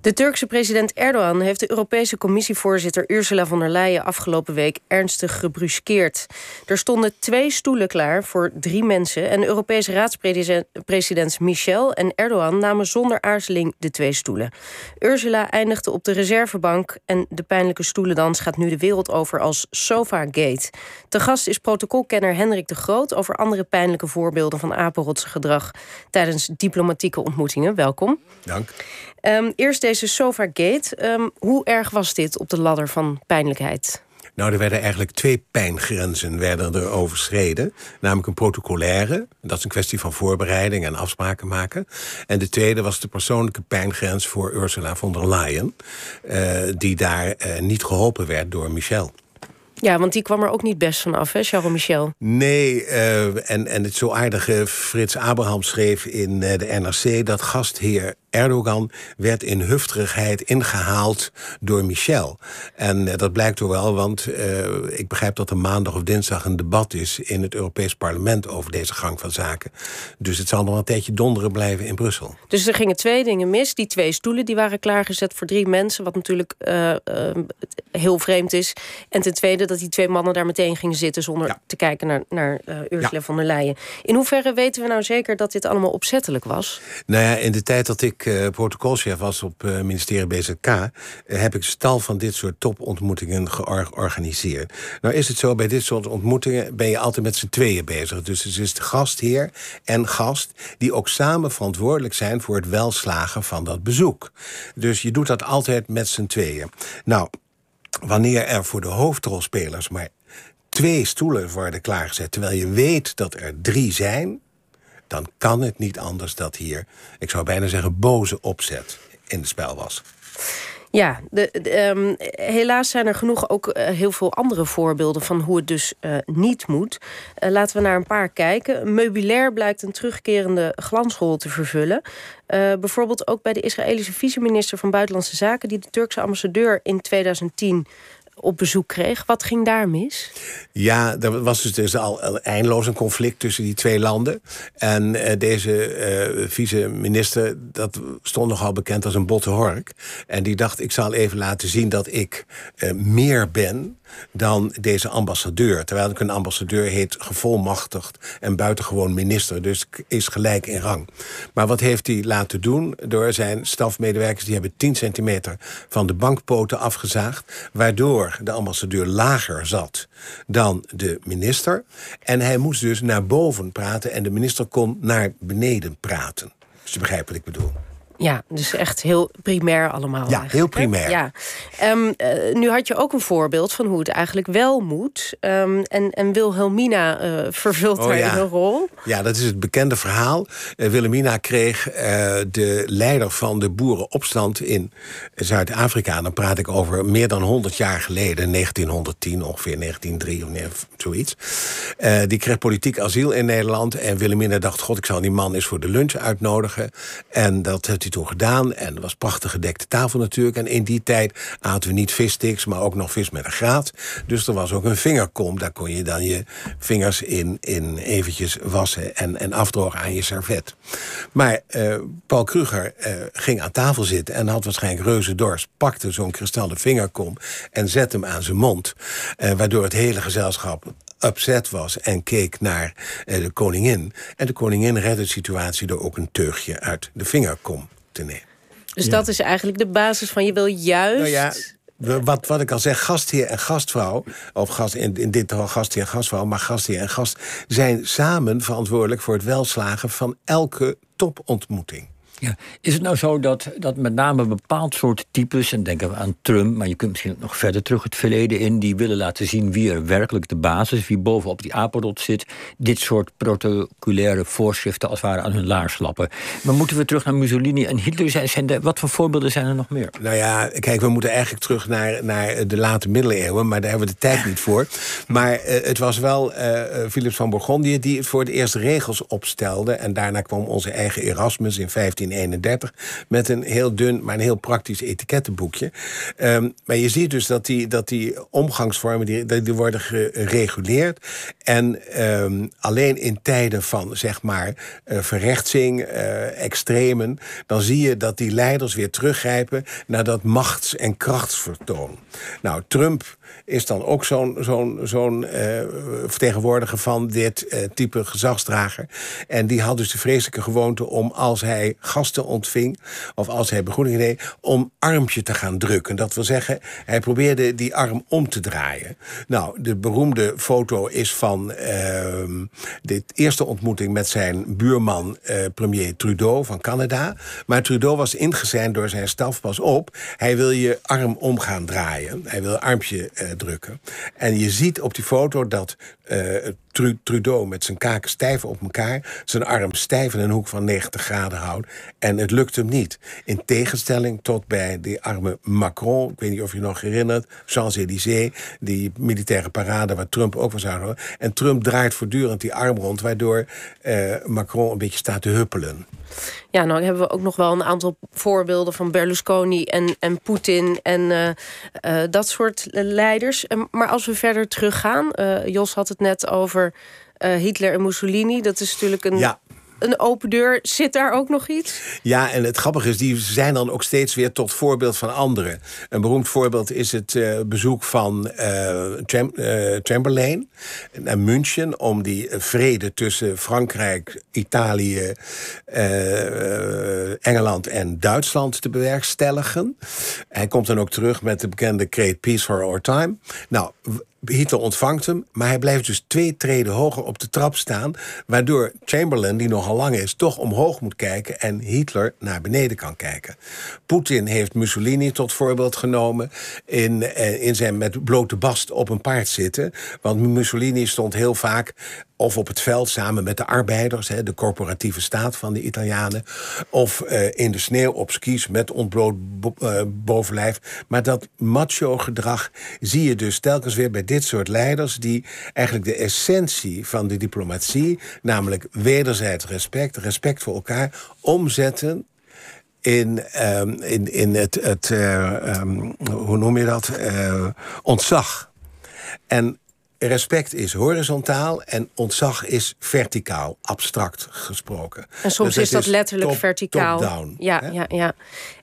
De Turkse president Erdogan heeft de Europese Commissievoorzitter Ursula von der Leyen afgelopen week ernstig gebruskeerd. Er stonden twee stoelen klaar voor drie mensen en Europese raadspresident Michel en Erdogan namen zonder aarzeling de twee stoelen. Ursula eindigde op de reservebank en de pijnlijke stoelendans gaat nu de wereld over als Sofagate. Te gast is protocolkenner Hendrik de Groot over andere pijnlijke voorbeelden van apenrotse gedrag tijdens diplomatieke ontmoetingen. Welkom. Dank. Um, eerst deze Sofagate. Um, hoe erg was dit op de ladder van pijnlijkheid? Nou, er werden eigenlijk twee pijngrenzen werden er overschreden. Namelijk een protocolaire, dat is een kwestie van voorbereiding en afspraken maken. En de tweede was de persoonlijke pijngrens voor Ursula von der Leyen... Uh, die daar uh, niet geholpen werd door Michel. Ja, want die kwam er ook niet best van af, hè, Charles Michel? Nee, uh, en, en het zo aardige Frits Abraham schreef in de NRC... dat gastheer Erdogan werd in hufterigheid ingehaald door Michel. En uh, dat blijkt toch wel, want uh, ik begrijp dat er maandag of dinsdag een debat is in het Europees Parlement over deze gang van zaken. Dus het zal nog een tijdje donderen blijven in Brussel. Dus er gingen twee dingen mis. Die twee stoelen die waren klaargezet voor drie mensen, wat natuurlijk uh, heel vreemd is. En ten tweede dat die twee mannen daar meteen gingen zitten zonder ja. te kijken naar, naar Ursula ja. von der Leyen. In hoeverre weten we nou zeker dat dit allemaal opzettelijk was? Nou ja, in de tijd dat ik uh, protocolchef was op uh, ministerie BZK... Uh, heb ik stal van dit soort topontmoetingen georganiseerd. Nou is het zo, bij dit soort ontmoetingen ben je altijd met z'n tweeën bezig. Dus het is de gastheer en gast... die ook samen verantwoordelijk zijn voor het welslagen van dat bezoek. Dus je doet dat altijd met z'n tweeën. Nou, wanneer er voor de hoofdrolspelers maar twee stoelen worden klaargezet... terwijl je weet dat er drie zijn dan kan het niet anders dat hier, ik zou bijna zeggen, boze opzet in het spel was. Ja, de, um, helaas zijn er genoeg ook uh, heel veel andere voorbeelden van hoe het dus uh, niet moet. Uh, laten we naar een paar kijken. Meubilair blijkt een terugkerende glansrol te vervullen. bijvoorbeeld ook bij de Israëlische vice-minister van Buitenlandse Zaken, die de Turkse ambassadeur in 2010 op bezoek kreeg. Wat ging daar mis? Ja, er was dus, al eindeloos een conflict tussen die twee landen. En uh, deze uh, vice-minister, dat stond nogal bekend als een botte hork. En die dacht, ik zal even laten zien dat ik uh, meer ben dan deze ambassadeur. Terwijl ik een ambassadeur heet gevolmachtigd en buitengewoon minister. Dus is gelijk in rang. Maar wat heeft hij laten doen? Door zijn stafmedewerkers, die hebben 10 centimeter van de bankpoten afgezaagd. Waardoor de ambassadeur lager zat dan de minister. En hij moest dus naar boven praten en de minister kon naar beneden praten. Dus je begrijpt wat ik bedoel. Ja, dus echt heel primair allemaal. Ja, heel primair. Ja. Um, uh, nu had je ook een voorbeeld van hoe het eigenlijk wel moet. Um, en, en Wilhelmina uh, vervult oh, daarin ja. een rol. Ja, dat is het bekende verhaal. Uh, Wilhelmina kreeg de leider van de boerenopstand in Zuid-Afrika. Dan praat ik over meer dan 100 jaar geleden, 1910 ongeveer, 1903 of zoiets. die kreeg politiek asiel in Nederland. En Wilhelmina dacht, god, ik zal die man eens voor de lunch uitnodigen. En dat heeft hij toen gedaan. En er was prachtig gedekte tafel natuurlijk. En in die tijd aten we niet vissticks, maar ook nog vis met een graat. Dus er was ook een vingerkom. Daar kon je dan je vingers in, in eventjes wassen en, en afdrogen aan je servet. Maar uh, Paul Kruger uh, ging aan tafel zitten en had waarschijnlijk reuze dorst. Pakte zo'n kristallen vingerkom en zette hem aan zijn mond. Uh, waardoor het hele gezelschap upset was en keek naar de koningin. En de koningin redde de situatie door ook een teugje uit de vingerkom te nemen. Dus ja. dat is eigenlijk de basis van je wil juist... Nou ja, wat, wat ik al zeg, gastheer en gastvrouw... of gast, in, in dit geval gastheer en gastvrouw... maar gastheer en gast zijn samen verantwoordelijk... voor het welslagen van elke topontmoeting. Ja. Is het nou zo dat, dat met name bepaald soort types, en denken we aan Trump, maar je kunt misschien nog verder terug het verleden in, die willen laten zien wie er werkelijk de basis, wie bovenop die apenrot zit, dit soort protocolaire voorschriften als het ware aan hun laars lappen. Maar moeten we terug naar Mussolini en Hitler? Zijn, wat voor voorbeelden zijn er nog meer? Nou ja, kijk, we moeten eigenlijk terug naar, naar de late middeleeuwen, maar daar hebben we de tijd niet voor. Maar uh, het was wel uh, Philips van Bourgondië die het voor het eerst regels opstelde. En daarna kwam onze eigen Erasmus in 15 1931 met een heel dun, maar een heel praktisch etikettenboekje. Um, maar je ziet dus dat die, dat die omgangsvormen die, die worden gereguleerd. En ehm, alleen in tijden van zeg maar uh, verrechtsing, uh, extremen, dan zie je dat die leiders weer teruggrijpen naar dat machts- en krachtsvertoon. Nou, Trump is dan ook zo'n uh, vertegenwoordiger van dit type gezagsdrager. En die had dus de vreselijke gewoonte om als hij gasten ontving, of als hij begroeting deed, om armpje te gaan drukken. Dat wil zeggen, hij probeerde die arm om te draaien. Nou, de beroemde foto is van uh, de eerste ontmoeting met zijn buurman, premier Trudeau van Canada. Maar Trudeau was ingezijn door zijn staf, pas op, hij wil je arm om gaan draaien. Hij wil armpje drukken. En je ziet op die foto dat uh, Trudeau met zijn kaken stijf op elkaar... zijn arm stijf in een hoek van 90 graden houdt. En het lukt hem niet. In tegenstelling tot bij die arme Macron... ik weet niet of je, je nog herinnert... Champs-Élysées, die militaire parade waar Trump ook van zou houden. En Trump draait voortdurend die arm rond... waardoor uh, Macron een beetje staat te huppelen. Ja, nou hebben we ook nog wel een aantal voorbeelden van Berlusconi en, en Poetin en uh, uh, dat soort leiders. Maar als we verder teruggaan, uh, Jos had het net over Hitler en Mussolini. Dat is natuurlijk een. Een open deur. Zit daar ook nog iets? Ja, en het grappige is, die zijn dan ook steeds weer tot voorbeeld van anderen. Een beroemd voorbeeld is het uh, bezoek van Cham uh, Chamberlain naar München... om die vrede tussen Frankrijk, Italië, Engeland en Duitsland te bewerkstelligen. Hij komt dan ook terug met de bekende Great Peace for Our Time. Nou, Hitler ontvangt hem, maar hij blijft dus twee treden hoger op de trap staan... waardoor Chamberlain, die nogal lang is, toch omhoog moet kijken... en Hitler naar beneden kan kijken. Poetin heeft Mussolini tot voorbeeld genomen... in, in zijn met blote bast op een paard zitten. Want Mussolini stond heel vaak of op het veld samen met de arbeiders, de corporatieve staat van de Italianen, of uh, in de sneeuw op skis met ontbloot uh, bovenlijf. Maar dat macho-gedrag zie je dus telkens weer bij dit soort leiders, die eigenlijk de essentie van de diplomatie, namelijk wederzijds respect, respect voor elkaar, omzetten in, um, in, in het, het uh, um, hoe noem je dat, ontzag. En respect is horizontaal en ontzag is verticaal, abstract gesproken. En soms dus is dat letterlijk top, verticaal. Top down, ja, ja, ja.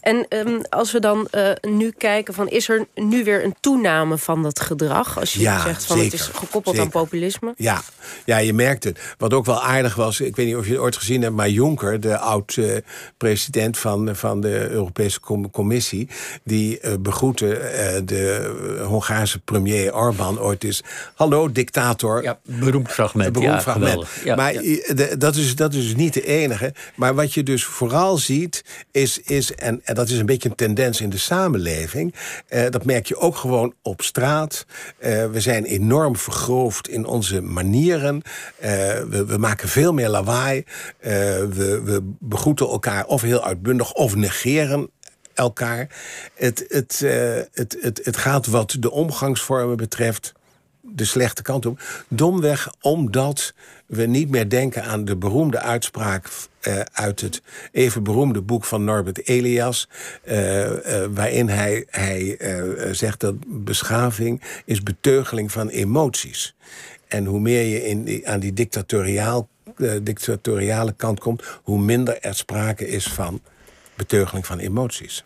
En um, als we dan uh, nu kijken, van, is er nu weer een toename van dat gedrag? Als je ja, zegt van zeker, het is gekoppeld zeker. aan populisme. Ja. ja, je merkt het. Wat ook wel aardig was, ik weet niet of je het ooit gezien hebt, maar Juncker, de oud-president van, van de Europese Commissie, die uh, begroette uh, de Hongaarse premier Orbán ooit eens. Hallo, dictator. Ja, beroemd fragment. beroemd ja, fragment. Ja, maar dat, is, dat is niet de enige. Maar wat je dus vooral ziet, is, is en, en dat is een beetje een tendens in de samenleving. Uh, dat merk je ook gewoon op straat. Uh, we zijn enorm vergroofd in onze manieren. Uh, we, we, maken veel meer lawaai. we, we begroeten elkaar of heel uitbundig of negeren elkaar. Het, het, het, het, het gaat wat de omgangsvormen betreft de slechte kant op. Domweg omdat we niet meer denken aan de beroemde uitspraak uh, uit het even beroemde boek van Norbert Elias, uh, uh, waarin hij, hij zegt dat beschaving is beteugeling van emoties. En hoe meer je in die, aan die dictatoriaal, dictatoriale kant komt, hoe minder er sprake is van beteugeling van emoties.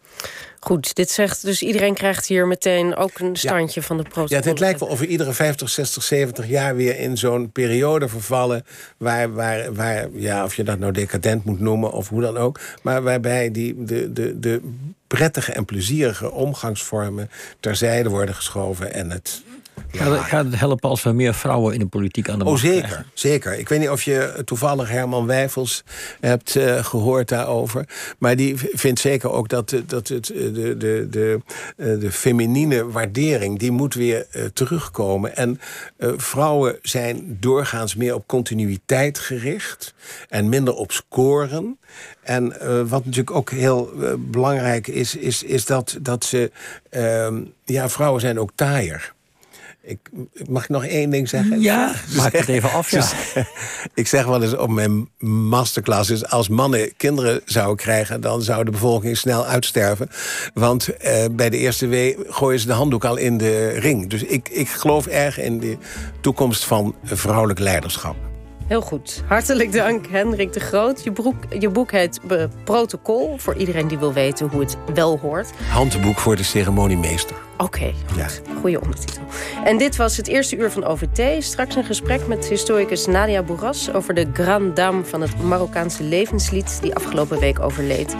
Goed, dit zegt dus iedereen krijgt hier meteen ook een standje ja. van de protocol. Ja, het lijkt wel of we iedere 50, 60, 70 jaar weer in zo'n periode vervallen. Waar, waar, waar, ja, of je dat nou decadent moet noemen of hoe dan ook. Maar waarbij die, de, de, de prettige en plezierige omgangsvormen terzijde worden geschoven en het Gaat het, gaat het helpen als we meer vrouwen in de politiek aan de Oh, macht zeker, krijgen? zeker. Ik weet niet of je toevallig Herman Wijfels hebt uh, gehoord daarover. Maar die vindt zeker ook dat, dat het, de, de, de, de feminine waardering... die moet weer uh, terugkomen. En uh, vrouwen zijn doorgaans meer op continuïteit gericht... en minder op scoren. En wat natuurlijk ook heel belangrijk is... is, is dat, dat ze... ja, vrouwen zijn ook taaier Ik, mag ik nog één ding zeggen? Ja, maak het even af. Ja. ik zeg wel eens op mijn masterclasses... als mannen kinderen zouden krijgen... dan zou de bevolking snel uitsterven. Want eh, bij de eerste wee gooien ze de handdoek al in de ring. Dus ik, ik geloof erg in de toekomst van vrouwelijk leiderschap. Heel goed. Hartelijk dank, Hendrik de Groot. Je, broek, je boek heet Protocol, voor iedereen die wil weten hoe het wel hoort. Handboek voor de ceremoniemeester. Oké, ja. goede ondertitel. En dit was het eerste uur van OVT. Straks een gesprek met historicus Nadia Bourras... over de Grande Dame van het Marokkaanse levenslied... die afgelopen week overleed.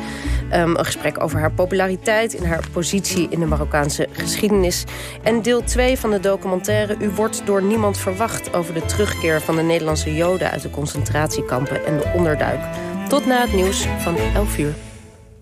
Um, een gesprek over haar populariteit... en haar positie in de Marokkaanse geschiedenis. En deel 2 van de documentaire... U wordt door niemand verwacht... over de terugkeer van de Nederlandse Joden... uit de concentratiekampen en de onderduik. Tot na het nieuws van 11 uur.